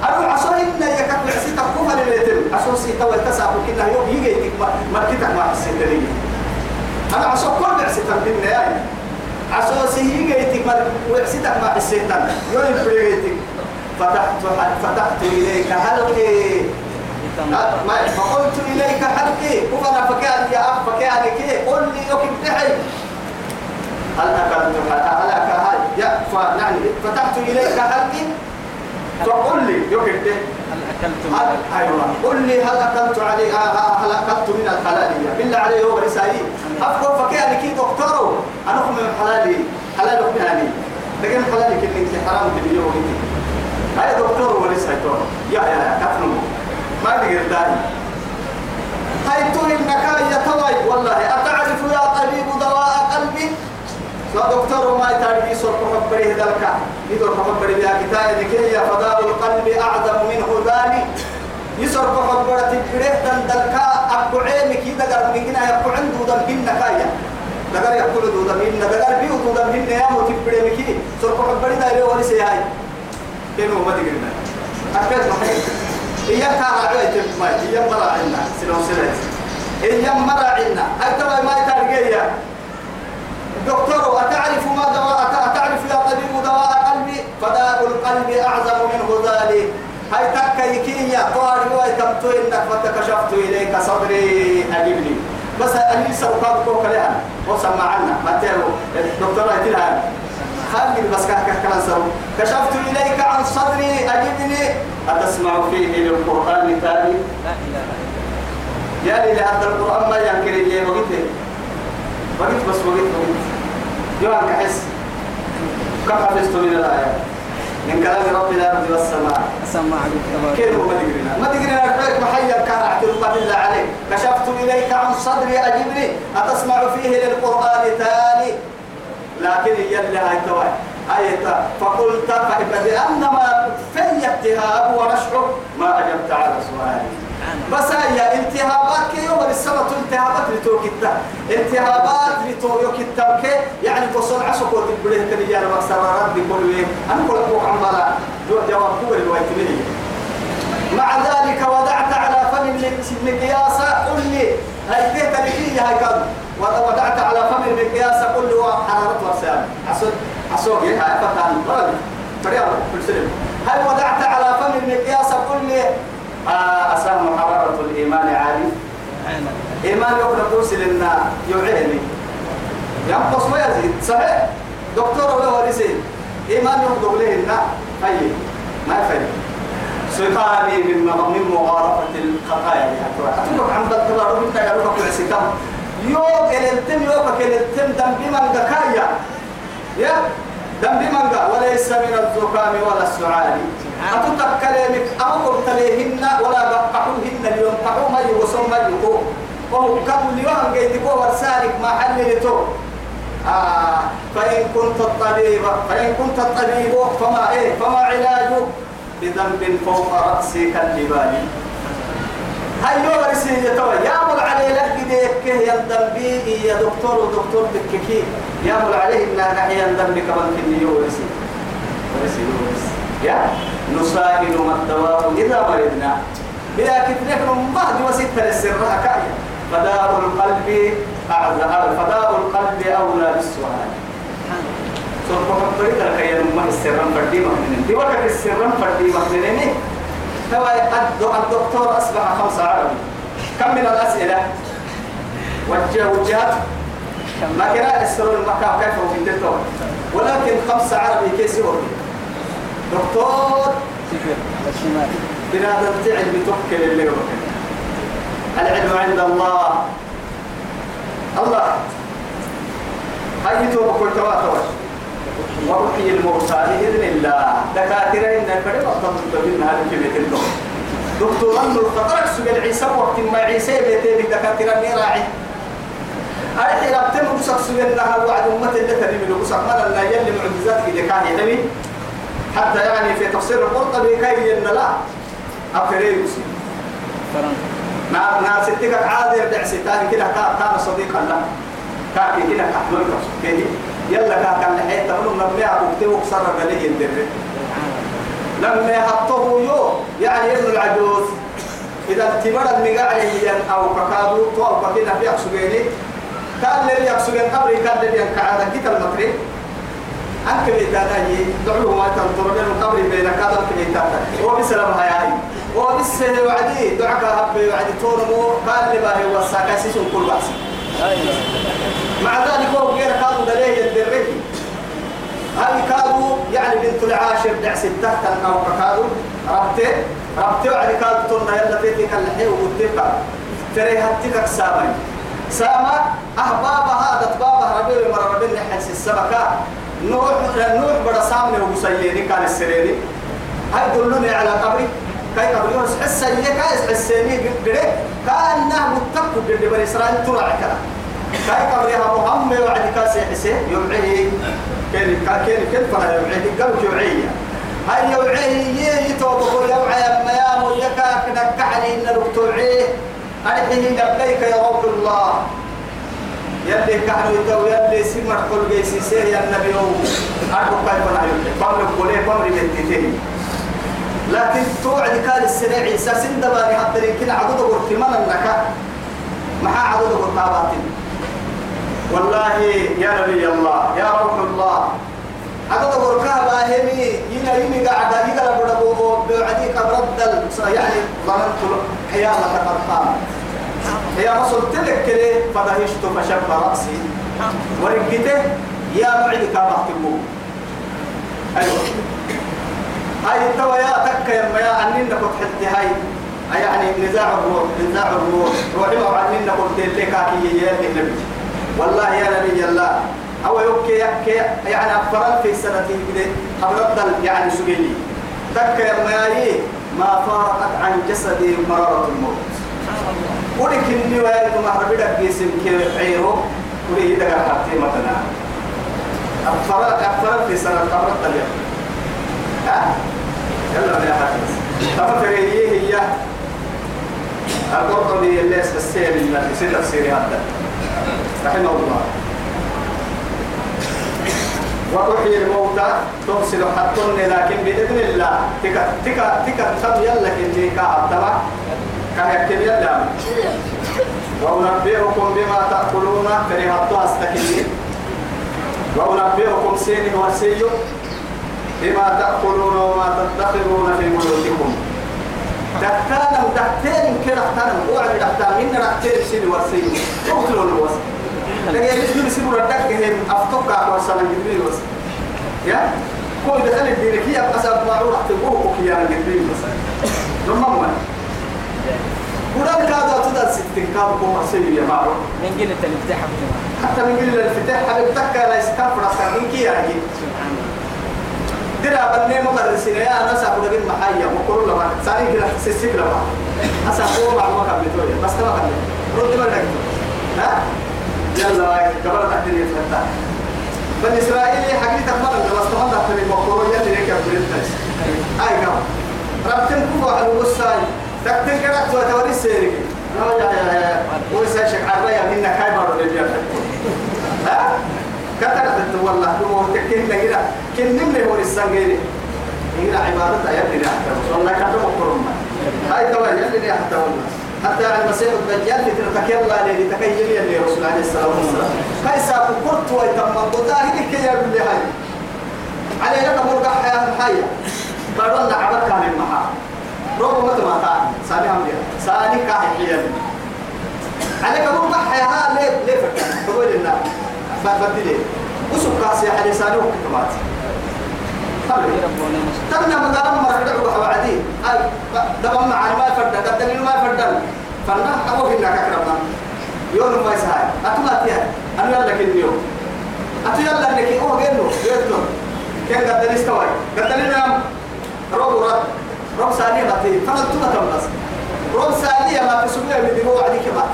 أنا عصر إن يكفي عسيتك كفن ميتي عصر سيتا والتسعب كنا يوم يجيتك مركتك ما حسيت لي. أنا عصر كل عسيتك بنا يعني عسوسي هي جيتك مر وعسيتك مع السيطان يوم بريتك فتحت فتحت إليك حلقي. ما فقلت إليك حلقي. وأنا فكان يا أب فكان كي. قل لي يوكب تحي. هل أكلت هل هل يا فنعني فتحت إليك حلقي. فقل لي يوكب تحي هل أكلتم هل أيوة. قل لي هل أكلت علي هل أكلت من الحلالية بالله عليه هو رسالي أفكر فكان كي دكتور أنا أخذ من حلالي. حلال أخذ حلالي لكن حلالي كنت أنت حرام تبيه وانت هاي دكتور دكتور يا يا يا كفنو. ما تقدر داري هاي تقول إنك يا توي والله أتعرف يا طبيب لا دكتور ما يتعرف يسوق حبريه ذلك يدور حبريه بها كتاب لكي فضاء القلب أعظم منه ذلك يسوق حبريه تبريه ذلك أبو عينك قال من هنا يبقى عنده دم هنا كايا. دقر يقول دم هنا دقر دو دم هنا يا مو تبريه مكي سوق حبريه ده يلو ولسه هاي. كانوا ما تقولنا أكيد محيط إياك راعي تبما إياك مراعينا سلام سلام. إياك مراعينا أكتب ما يترجع دكتور أتعرف ما دواء أتعرف يا طبيب دواء قلبي فداء القلب أعظم منه ذلك. هاي تكا يكينيا طارق ويتمتو إنك فتكشفت إليك صدري. أجبني بس أني سوقات كوكا لها وسمع عنا ما تعرف الدكتور هاي خالد بس سو كشفت إليك عن صدري. أجبني أتسمع فيه للقرآن تالي لا إله إلا يا لي هذا القرآن ما ينكر لي وقت وقت بس وقت وقت يوم كحس. كم حفظت من الآية؟ من كلام رب الأرض والسماء. عليك كيف ما تقرينا ما تقرينا كيف محيا كان اعترف بالله عليه. كشفت إليك عن صدري أجبني أتسمع فيه للقرآن تالي؟ لكن يلي هاي تواي آية فقلت فبأنما في التهاب ونشعر. ما أجبت على سؤالي. بس هي التهابات كي يوم السنة التهابات لتوكتا التهابات لتوكتا كي يعني بصل عسو كوت بليه تنيا أنا مكسرات بكل وين أنا كل أبوك عمالا جواب كبر الوقت مني. مع ذلك وضعت على فم المقياس قل لي هاي تهت لكي هاي كذا وضعت على فم المقياس قل له حرارة ورسال عسو عسو هاي فتان. راجل فريال كل سلم. هاي وضعت على فم المقياس قل لي أسام حرارة الإيمان عالي إيمان يقول قرس لنا يعيني ينقص ويزيد صحيح؟ دكتور ولا ورسي إيمان يقول له لنا أي ما يفرق سقاني من من مغارفة الخطايا يعني أتوقع عند الكبار وانت يا رب كل سكام يوم التم يوم التم دم بمن دكايا. يا دم بمن وليس من الزكام ولا السعال. أو قلت لهن ولا بقحوهن اليوم قحو ما يوصل ما يقو وهو كم اليوم قيدكو ورسالك ما حللتو آه فإن كنت الطبيب فإن كنت الطبيب فما إيه؟ فما علاجه؟ بذنب فوق رأسي كالجبال هاي يوم رسي يتوى يا مل علي لك ديك يا ذنبي يا دكتور ودكتور بككي يا مل عليه إن نحيا ذنبي كمان كني يوم رسي ورسي ورسي يا؟ نسائل ما الدواء إذا مرضنا. بلا كتنك مهد وستة للسر كاية فداء القلب أعلى فداء القلب أولى بالسؤال. سوف تقول لك يا نما السرم فردي مهنين دي وقت السرم فردي مهنين هو الدكتور أصبح خمسة عربي كم من الأسئلة؟ وجه وجهت ما كان السرور المكان كيف هو في ولكن خمسة عربي كيس هو دكتور. بنادم تعب بتوكل اللي هو العلم عند الله. الله. هاي توبك والتواتر وأحيي بإذن الله. دكاترة إن الفريق أطلب تبين هذه كلمة الدكتور دكتور أنه الخطرك سجل عيسى وقت ما عيسى بيتي دكاترة نراعي أرحي لابتم قصك سجل لها وعد أمة اللي تريم قصك ما لنا يلي معجزات كده كان يدمي حتى يعني في تفسير القرطبي كاي ين لا. أفري يوسف. فرنك نا نا ستك عادي يرجع ستان كده كان صديقا له. كان كده كحلول كده. يلا كان لحيت تقول نبني أبو كتير وكسر قليه يندر لما يحطه يو يعني ابن العجوز. إذا تمر المقاعد أو ككادو تو أو ككينا في أكسبيني كان لي يقصد القبر كان لي ينكعد كيت المكري أنك بيتاتا يي دعوه ما تنطر من القبر بين كذا بيتاتا هو بسلام هاي هو بس وعدي دعك هب وعدي تورمو قال لي باهي وساكاسيس كل مع ذلك هو غير كانوا دليه الدريه هاي كادوا يعني بنت العاشر دع ستة أو كادوا ربتي ربتي وعد كادوا تنا يلا فيتك اللحية وقتك تري هتك سامي. ساما أحباب هذا بابا ربي مرة ربي نحس السبكة نوح نوح ہو سيدي كان السريري هاي دلوني على قبري؟ كاي قبري بس حس هي كاي حسيني قدره كانه متقو قد بني اسرائيل ترى كذا. كاي قبري ها محمد وعد كاسي حسين يوعيه كان كان كيف فلا يوعيه قالوا يوعيه هاي يوعيه يتوبوا يوعيه ما يا ملكا كذا كحلي إن الوقتوعيه أرحيه لبيك يا رب الله. يلي كحلو يتو يلي سمر كل جيسي سيه يا النبي أرحو كيف نعيو بامر قولي بامر بنتيتين لكن توعد كال السنة عيسى سندباني حتى لكن عدد قرتمان النكا محا عدد قرتاباتين والله يا نبي الله يا روح الله. عدد قرتها باهمي ينا يمي قاعد يقرا بدبو بعدي قبرد يعني ظننت حيالك قد قامت. هي رسول تلك كده فدهشت فشب رأسي. ورقته يا معد كابه أيوة. هاي التوى يا تك يا ما عنين كنت حتى هاي. يعني نزاع الروح نزاع الروح. روحي ما عنين قلت لك كي يا النبي والله يا نبي الله. أو يوكي يكي يعني أفرل في سنتين كده أبرد يعني سجلي تك يا ما ما فارقت عن جسدي مرارة الموت. ولكن دي وين ما ربيدك جسم كي عيرو ولي يدك حتى مثلا. أفرل أفرل في سنة أبرد اليوم ها؟ يلا يا حافظ تفكر هي هي. القرطبي اللي السير اللي في تفسير هذا رحمه الله. وتحيي الموتى تفصل حتى لكن بإذن الله. تك تك تك تب يلا كني كعب تبع كهكتب يلا. وأنبئكم بما تأكلون. كرهت أستكين وأنبئكم سين وسيو بما تأكلون وما تدخرون في بيوتكم. دكتانا دكتين كده دكتانا وعد دكتانا من دكتين سين وسيو تقتلون الوسط لكن يجب يسيبوا ردك هم أفتوك ورسالة جدري بس يا؟ كل دخل الدين كي أبقى سبب معروف تبوه كي أنا جدري بس لما ما ودان كادو تدل ستين كادو كوما سيو يا معروف. من قلة الافتتاح حتى من قلة الافتتاح حبيبتك لا أصلا من كي يعني درا بني مدرسين يا ناس أقول لك محايا وكل لما ساري كده سيسيك لما. أسا هو مع ما قبل توي بس تما قبل رد ما لك. ها؟ يلا قبل تحديد يفتح بني إسرائيل حقيقة مرة بس تما ده في مقرون يلي لك قبل الناس أي كم ربتن كوبا على الوساي. تكتن كده تو توري سيرك لا يا يا وسا شك عريا منك هاي اللي ها؟ كترت والله هو؟ تكين كده كن نمني هو السنجيري هنا عبادة يلي والله كتب مقرون هاي توا حتى والله حتى المسيح الدجال لترتك الله اللي تكيل يلي رسول عليه الصلاة والسلام. هاي ساق قرط ويتم قطاه لك يا ابن هاي. على لك مرقع حياة الحية لنا عبد كان المحا. روبو مت ما تاني سامي هم ليه ساني كاهي حيا عليك مرقع حياة ليه؟ ليه فكر تقول لنا. بدلي وسوق كاسي على ساني وكتمات تبنى مقام مرقع وحوادي أي دبم مع ما فرد قدني ما فرد فنا أبو هنا كرمنا. يوم ما يسهل أتما تيا أنا يلا كنيو. أتو يلا إنك أوه جنو. يتنو كان قدني استوى. قدني نام روب رد روب ثانية ما تي فما تما تم بس روب ثانية ما تسمع من دموع عليك ما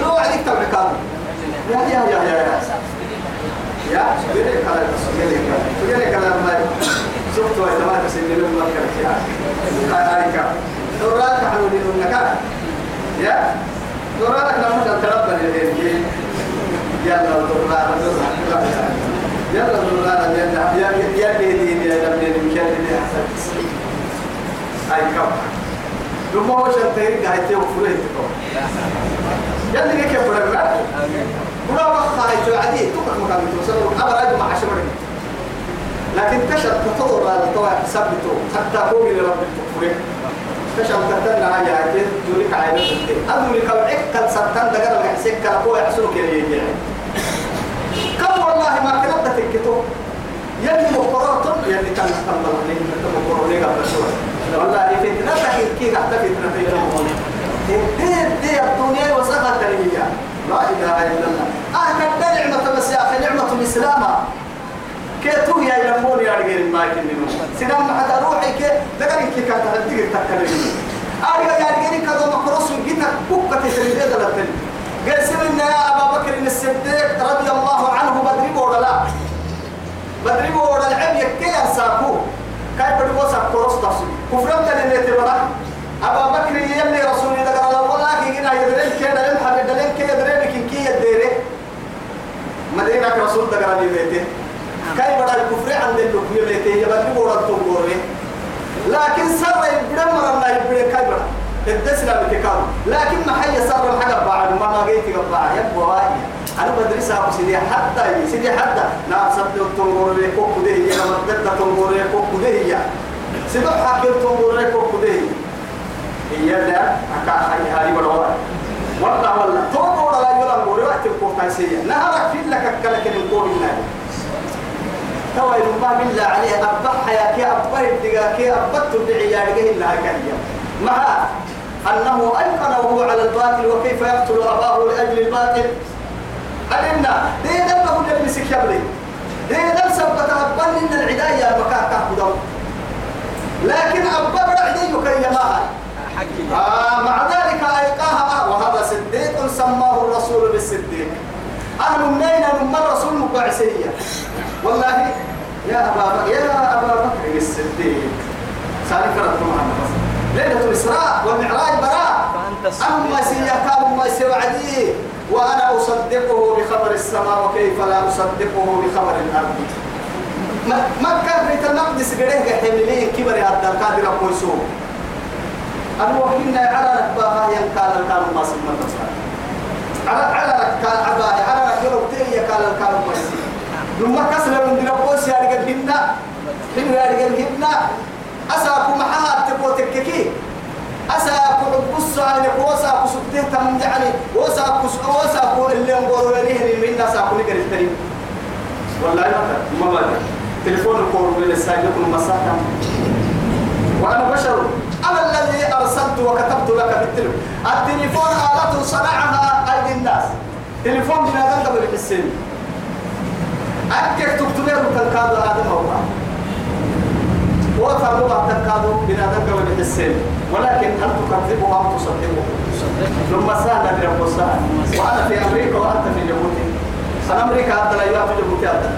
دموع عليك تبركان. يا يا يا يا. يا يا سبيل كلام سبيل كلام سبيل كلام ما شفت وين ما تسمي لهم ما كان يا. هايكا دورات حلولين النكا يا. دورات لما تتربى الدين يلا دورات دورات يلا. دورات يلا. يا يا دين يا دين مشان دين حسن هاي كم لما هو شنتين قاعد وفلوه يلي كيف بقول ولا بخا هاي توعدي تبقى مكان توصل أبا راجع مع عشرة لكن كشف تطور على الطوع حسابته حتى قوم لرب الكفر. كشف تتنى هاي عاكي جولك عينة تلتين أدولك العكة سرطان دقر الحسيك كالقوة يحسنك يلي كم والله ما كنت تكتو. يلي مقررة يلي كان نستنبط عليه انت مقرر ليه قبل شوي والله فتنة تحكي كي حتى فتنة تيجي دي دي الدنيا وسخت هي لا إله إلا الله. آه كد نعمة بس يا أخي نعمة الإسلام. كيتو يا يلمون يا رجال ما يكننوا سنام حتى روحي كي ذكرين كي كانت هديك تكلمني أرجع يا رجال كذا مكروس جيتا بوكة تسريد هذا لتن قال سيدنا يا أبا بكر الصديق رضي الله عنه بدري بولا لا. بدري بولا العب يكي أنساكو. كاي بدو سكروس تفسير كفرت لنا تبرا أبا بكر يلي رسول الله قال والله كي جينا يدرين لم حد يدرين كي يدرين كي كي يدرين. مدينة رسول الله قال بيته. كاي بدا الكفر عند اللي بيته. يبدو بولا تقولي لكن سر يبدأ مرنا يبدأ كاي بدا الدسنا بتكام لكن ما حي سر الحاجة بعد. ما ما جيت قبعة يبغى واحد أنا بدرس أبو سيدي حتى سيدي حتى. نعم سبت تنظر لي كوك ده هي أنا بدت تنظر لي كوك ده هي سيدي حكي تنظر لي كوك ده هي لا أكا حي هاي ولا والله والله توقع ولا يلا نقول وقت الكوك تنسيه نهارك في لك كلك الكوك النادي توا ما بالله عليه أبح يا كي أبح الدقا كي أبت بعيالك إلا هكذا مع أنه أيقن وهو على الباطل وكيف يقتل أباه لأجل الباطل؟ علمنا دي دم هو اللي مسك يبلي دي دم سبت أبان إن العداية تأخذ لكن أبا برعدي كي يماها آه مع ذلك أيقاها وهذا صديق سماه الرسول بالصديق. أهل منين من الرسول مبعسية والله يا أبا يا أبا بكر الصديق. سالك رد معنا ليلة الإسراء والمعراج براء. أما سيكام ما سيوعدي وأنا أصدقه بخبر السماء وكيف لا أصدقه بخبر الأرض. مكة بيت المقدس قريه حملين كبر هذا القادر أبو يسوع وكنا على ركبها ينكال الكلام ما سمى على على ركال عباية على ركال وتيجي كال الكلام ما سمى لما كسر من دلبوس يا رجال هنا حلو يا رجال هنا. أساكو محاها تبو تككي. أساكو بص على وساكو سبته تم يعني. وساكو وساكو اللي نقولوا ليه من الناس أكو نقدر التريم والله ما ما ما تليفون الكور من الساجد كل مساحة وأنا بشر. أنا الذي أرسلت وكتبت لك بالتليفون التليفون آلة صنعها أيدي الناس. تليفون بنادم قبل السن أكيد تكتب له تنكاد آدم أو وفروا بعد تنكادوا بنادم قبل السن ولكن هل تكذبه أم تصدقه؟ ثم سهل برب السهل وأنا في أمريكا وأنت في جيبوتي. أنا أمريكا حتى لا يوافق جيبوتي هذا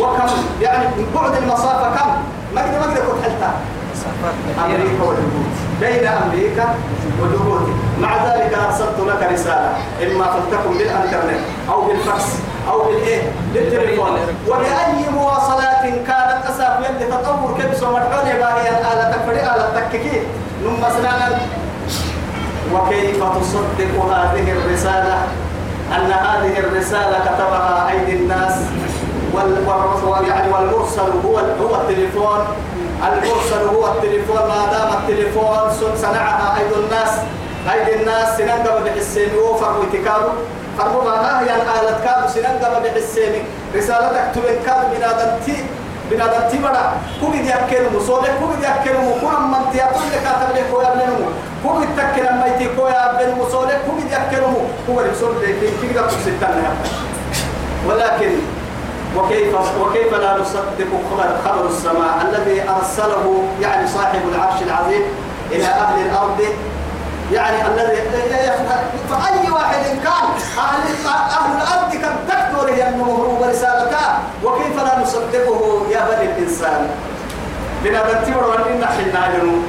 وكم؟ يعني من بعد المسافة كم؟ ما قد ما قد كنت حلتها. أمريكا وجيبوتي بين أمريكا وجيبوتي مع ذلك أرسلت لك رسالة. إما فلتكن بالإنترنت أو بالفاكس أو بالإيه؟ بالتليفون. وبأي مواصلات كانت أساف يلي تطور كبس ومدحوني باهي الآلة تكفري آلة تككي. نم سنانا وكيف تصدق هذه الرسالة؟ أن هذه الرسالة كتبها أيدي الناس يعني والمرسل هو هو التليفون. المرسل هو التليفون ما دام التليفون صنعها أيدي الناس أيدي الناس سننقب بحسين وفر واتكادو فرموا ما هي الآلة كادو سننقب بحسين. رسالتك تلين كادو بنادم تي بنادم تي بڑا كوبي دي أكلمو صولك كوبي دي أكلمو كنا من تياتون لكاتب لك ويا بلنمو كوبي تكلم ما يتي كويا بلنمو صولك كوبي دي أكلمو كوبي رسول لك كي كده تستنى ولكن وكيف وكيف لا نصدق خبر خبر السماء الذي أرسله يعني صاحب العرش العظيم إلى أهل الأرض؟ يعني الذي فأي واحد كان أهل أهل الأرض كم تكثر هي النمور ورسالته؟ وكيف لا نصدقه يا بني الإنسان؟ بنا تنتظر وان حنا جنون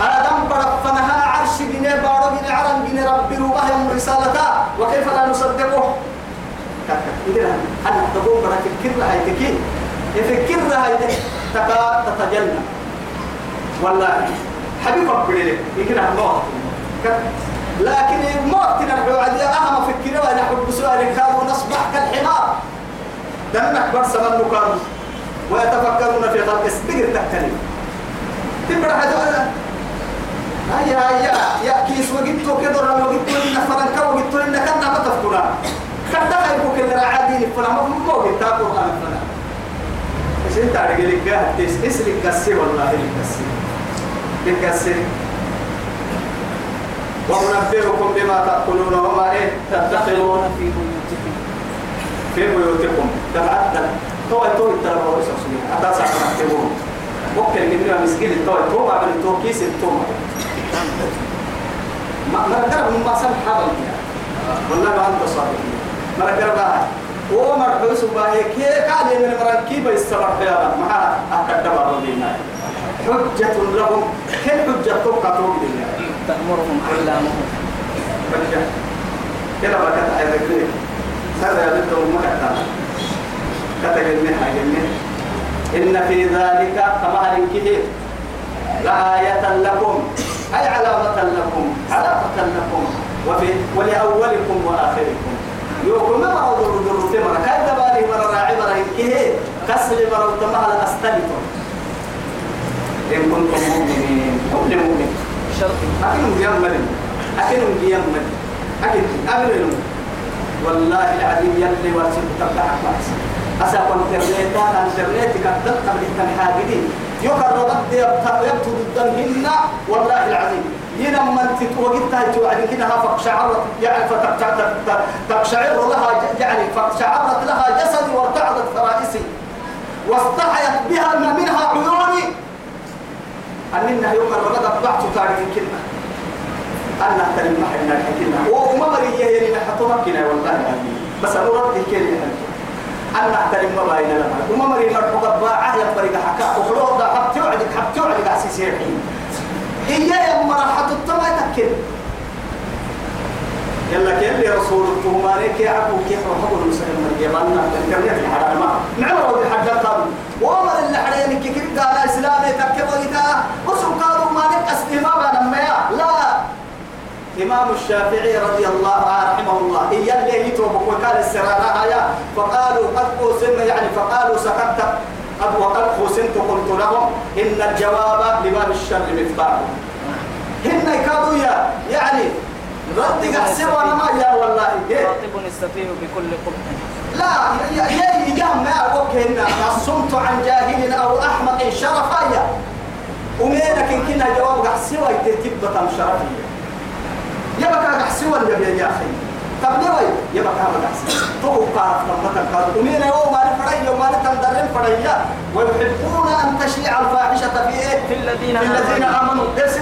آدم برفنها عرش جنيه بارو جنيه عرم جنيه ربي روبهم رسالته. وكيف لا نصدقه؟ إذا أنا تقوم بنا تفكر هاي تكين. يفكر هاي تكا تتجنى. والله حبيب ربي لك يمكن الموت لكن الموت نحو عدي أهم فكرة وأنا أحب سؤال كانوا نصبح كالحمار. دمك برسم المكان ويتفكرون في خلق السبيل تكتلي تبرع هذا هيا هيا. يا كيس وقتو كده وقتو إن فرنكا وقتو إن كنا ما تفكرنا كده خيبو كده عادي فلا ما مو قتو قرآن فلا إيش أنت عارف؟ لك جاه تيس إيش لك كسي والله لك كسي لك كسي وأنبئكم بما تأكلون وما إيه؟ تدخرون في بيوتكم. في بيوتكم. دفعت توي توي ترى هو يسوي أتاسع تكتبون ممكن نجيب مسكين التوي. توي بعد التوي كيس التوي. ما ما كان ما سمح هذا والله ما أنت صادق. ما كان بقى هو مرحوس باهي كي قال من مركب السبب يا ما أكدب على حجة لهم. كل حجة تبقى توقي تأمرهم كده بقى كده عايز أقول هذا كتب كتب النها جنة إن في ذلك كما كده لآية لكم. أي علامة لكم. علامة لكم. وفي ولأولكم وآخركم. يوكم ما بعض الدروس مرة كذا بالي مرة راعي مرة كده مرة وتمها لأستلتم إن كنتم مؤمنين كل مؤمن. شرط أكنهم يمن أكنهم يمن أكن أمر والله العظيم يلي واسم تبع ماس أسا انترنت أنا انترنت كتبت قبل التنحاقدين يقرر بدي يبتو ضدهن والله العظيم. ينا من تتوقتها توعد كده فقشعرت يعني فتقشعر لها يعني فقشعرت لها جسدي وارتعدت فرائسي. واستحيت بها ما منها عيوني. أننا يوم الرمضة بعت تاريخ كلمة أنا أحترم محلنا الحكيمة وما مرية يلي نحطمكنا والله. بس أنا رد كلمة أنا أحترم ما بين لما وما مري مرحبا باعه يبرق حكا وخلوه ده حبتي وعدك حبتي وعدك عسيسي الحين هي يا مرحبا. الطمع تكل. يلا كيف يا رسول التهماني كي عبو كيف رحبوا المسلم؟ من يمنا في الحرام نعمل ودي حاجة قالوا وما اللي حريني كي كي قال إسلامي تكبوا إذا وصل قالوا ما نقص إماما نميا لا. إمام الشافعي رضي الله عنه رحمه الله هي اللي يتوب وكال السرارة آية فقالوا قد قوسن يعني فقالوا سكت. قد وقد قوسنت قلت لهم إن الجواب لباب الشر مفتاح هن يكادوا يا يعني رد قحسن وأنا ما يا والله. إيه. خاطب يستفيد بكل قبح لا يا يا يجام ما وكهن الصمت عن جاهل أو أحمق شرفيا ومينك إن كنا جواب قحسن ويتتبت شرفيا يبقى قحسن ولا يا أخي. طب ليه؟ وي يبقى هذا قحسن تو قارف لما تنقل ومين يوم ما نفري يوم ما نتندرن فريا. ويحبون أن تشيع الفاحشة في إيه؟ في الذين في الذين آمنوا. آمنوا. درس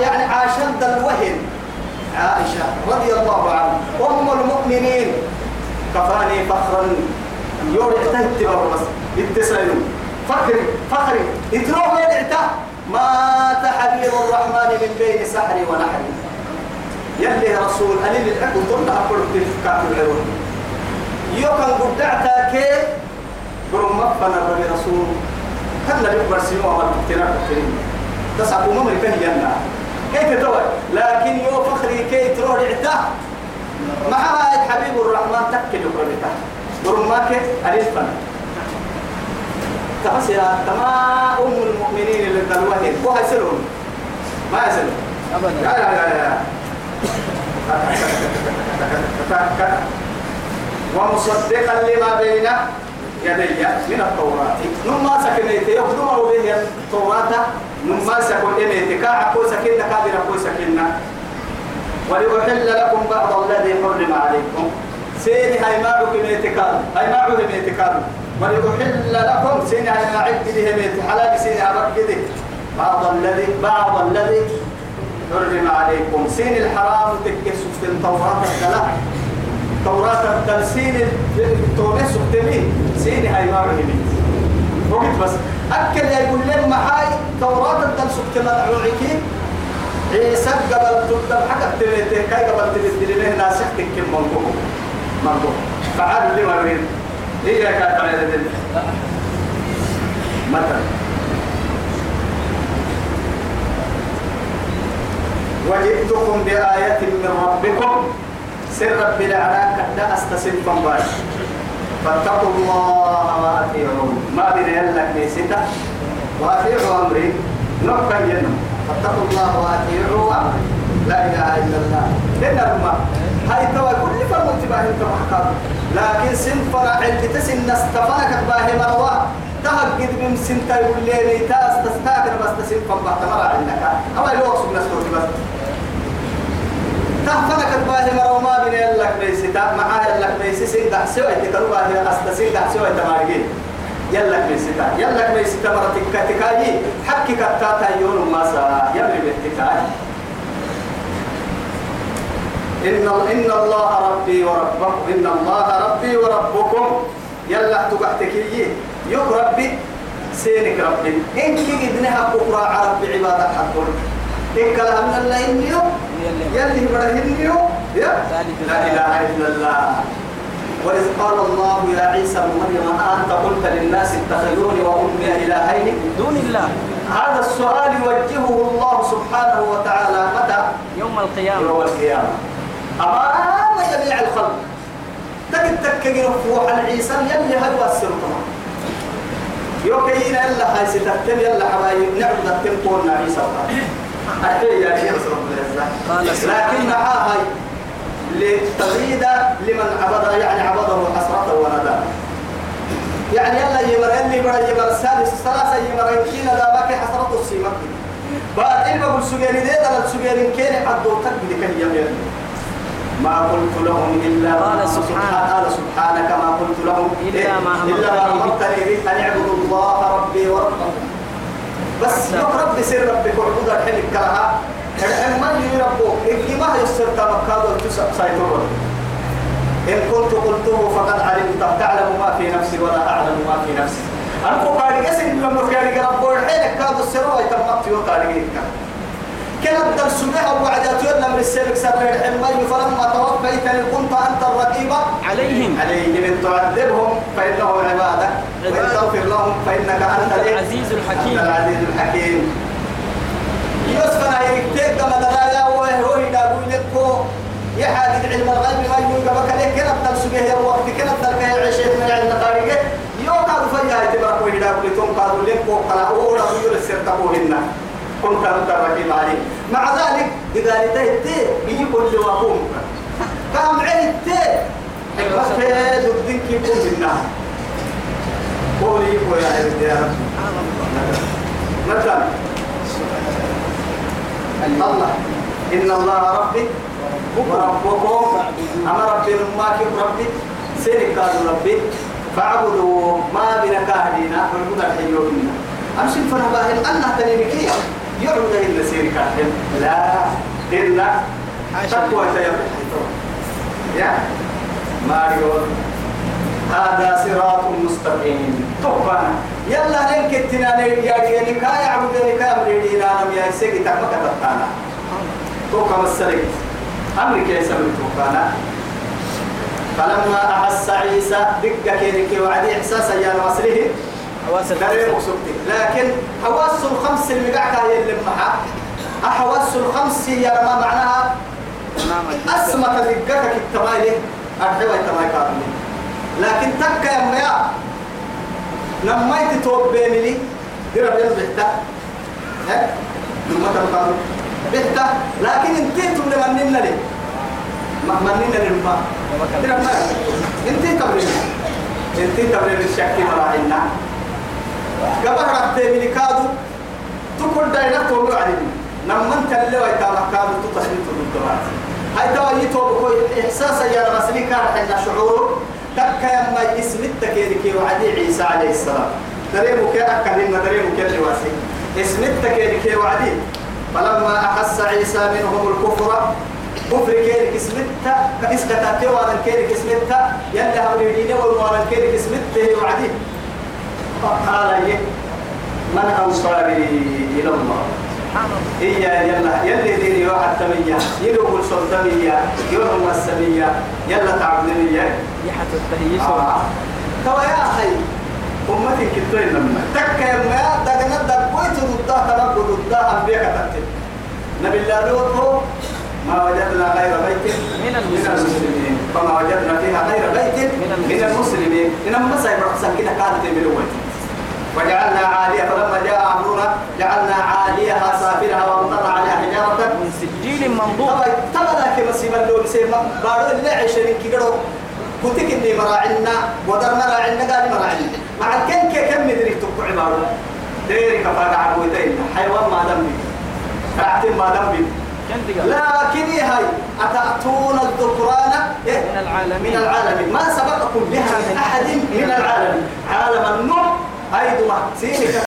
يعني عاشد الوهن عائشة رضي الله عنها. أم المؤمنين. كفاني فخرا. يوري احتهت بس اتسلوا فخري فخري اتروه من اعتاه مات حبيب الرحمن من بين سحري ونحري. يلي رسول أليل الحق ضمن أقول في كعب العيون. يوكا قدعتا كي برم مفنا الربي رسول. كان لك برسيمو أمر كتنا كتنا تسعبوا ممر كان ينا كيف توي لكن يو فخري كي تروح اعتاه معها حبيب الرحمن تكل يقربتا برم ماك أليل فنا تحس يا تما أم المؤمنين اللي تلوهن هو يسلون ما يسلون لا أبدا. لا لا لا ومصدقا لما بين يدي من التوراة. نما سكنيت. يخدم به التوراة نما سكن إميت كاعكو سكننا كابر أكو سكننا ولأحل لكم بعض الذي حرم عليكم. سيني هاي ما بك ميتكال هاي ما بك ميتكال ولأحل لكم. سيني هاي ما عد به ميت حلال سيني أبك كده بعض الذي بعض الذي حرم عليكم. سين الحرام تكسف في التوراة. الثلاث توراة التلسين التونس سكتمي سين هاي ما رهمت وقت بس. أكل يقول لهم هاي توراة التلسين سكتما نعوعكي عيسى قبل تبدأ حكا تلتين كاي قبل تلتين له ناسخ تكيم منقوم منقوم فعال لي مرين إيه يا كاتب على مثلا. وجئتكم بآية من ربكم. سر بالعراك لا أستسل فنباش فاتقوا الله وأطيعون. ما بين يلك ليستا وأطيعوا أمري. نقا ينم فاتقوا الله وأطيعوا أمري. لا إله إلا الله. لأن الماء هاي توا كل فرم تباه إنت محكام لكن سن فرع اللي تسن نستفنك باه مروا تهجد من سنتا يقول لي تاس تستاكر بس تسن فبه تمر عندك. أما الوقت بس. تهفنك باه مروا ما بين يلك بيستا معاه يلك بيسي. دح سوى تكروا باه أستسين دح سوى تمارجين يلك بيستا يلك بيستا مرتك كتكاي حكي كتاتا يوم ما سا. يلي بيتكاي إن إن الله ربي وربكم. إن الله ربي وربكم. يلا تقعتك يك ربي. سينك ربي. إن كي إذنها بكرة عرب بعبادة حقون إن كلها من الله إنيو يلي برهنيو يا لا إله إلا الله وإذ قال الله يا عيسى ابن مريم أنت قلت للناس اتخذوني وأمي إلهين دون الله هذا السؤال يوجهه الله سبحانه وتعالى متى يوم القيامة يوم القيامة أمام جميع الخلق تجد تكجر فوح العيسى يلي هدوى السلطة يوكينا إلا هاي ستهتم يلا حبايب نعبد التمكون عيسى الحين يا رب العزة لكن هاي لتغيد لمن عبد يعني عبده حسرته وندى يعني يلا يمر اللي يمر يمر السادس الثلاثة يمر يمكن ذا بكي حسرته السيمك بعد علم أقول سجيري دي دل سجيري كيني عدو تكبد كي يمر ما قلت لهم إلا قال سبحانه. قال سبحانك ما قلت لهم إلا ما ما. أمرتني به أن اعبدوا الله ربي وربكم بس يوم ربي سر ربك وعبود الحين كلها الحين ما يربوك إنك ما يسر تمكاد سيطور إن كنت قلته فقد علمت. تعلم ما في نفسي ولا أعلم ما في نفسي. أنا قاري قسم لما قاري ربو الحين كاد السر ويتمت في قاري كان الدرس بها وعدت يلا من سر الحين ما فلما توفيتني كنت أنت الرقيب. عليهم. عليهم. إن تعذبهم فإنهم عبادك. وإن. تغفر لهم فإنك أنت؟ العزيز. الحكيم. أنت العزيز الحكيم. يوسف أنا يكتب كما دلايا وهو يدابو لكو يحاجد علم الغيب ما يقول قبك ليه كنا بدل سبيه الوقت بدل كهي عشيت من علم طريقة؟ يو قادوا فيها يتبرك ويدابو لتون قادوا لكو قلا أولا ويقول السرطبوهن كنت أنت الرقيب عليه مع ذلك إذا لتهتي بيجي كل وقوم كام عيتي حكمته ضدك يكون بالنار قولي يا عبد يا رب. مثلا الله. إن الله ربي وربكم. أما ربي ماك ربي سيرك قالوا ربي فاعبدوا ما بنا كاهدينا فالمدى الحيو منا أمشي فرباهن أنها تنينكي يعبد إلا سيرك لا. إلا تقوى تيبقى يا. ماريو. هذا صراط مستقيم. طبعا يلا لين كتنا يا ديني كا يعبد لك امرينا نم يا سيدي تكما كتبتانا تو كما السلك أمريكا يسمي توكانا. فلما أحس عيسى دقة كيرك وعدي احساسا يا نصره حواس مقصودتي لكن حواس الخمس اللي قاعدة هي اللي معها حواس الخمس يا ما معناها أسمى تذكرك التمايل أرحبا التمايل لكن تكا يا ميا لما يتوب بيني لي. دير بين بحتا ها؟ لما تبقى بحتا لكن انت تقول مننا لي. ما مننا للما دير ما انت تبرين انت تبرين الشك مراحلنا. قبل رحت من كادو تقول داينا تقول علينا لما انت اللي ويتامك كادو تتصل الدراسة هاي توا يتوب إحساسا يا رسلي كان حنا شعور تكا يما اسم التكيرك وعدي عيسى عليه السلام. دريمو كي أكلنا دريمو كي الواسي اسم التكيرك وعدي. فلما أحس عيسى منهم الكفر كفر كيرك اسم التا كإسكتا تيوانا كيرك اسم التا يلا هبريدين والموانا كيرك اسم التا وعدي. قال يه من أنصاري إلى الله؟ إيا يلا يلي ديني واحد تمية يلو كل سلطمية يلو السمية يلا تعبدني يحت التهيس آه. توا يا أخي أمتي كتير لما تك يا ما دقنا دقويت ضدها تنقل ضدها أنبياء كتبت نبي الله لوط ما وجدنا غير بيت من المسلمين. فما وجدنا فيها غير بيت من المسلمين. إنما بس كده كانت من الأول وجعلنا عالية فلما جاء أمرنا جعلنا عاليها سافلها وأمطرنا عليها حجارة من سجيل منضود. طبعا طبعا لكن مسيب اللون سيما بارو اللي عشرين كيلو كنتك إني مراعنا ودر مراعنا قال مراعنا مع كي كم مدري تبقى عبارة ديري كفاك عبوتين حيوان ما دم بي. رعتين ما دم بي. كنت قال لكن هاي أتأتون الذكران؟ إيه؟ من العالمين. من العالمين. ما سبقكم بها من أحد من العالمين. عالم النوح هاي دماء سيني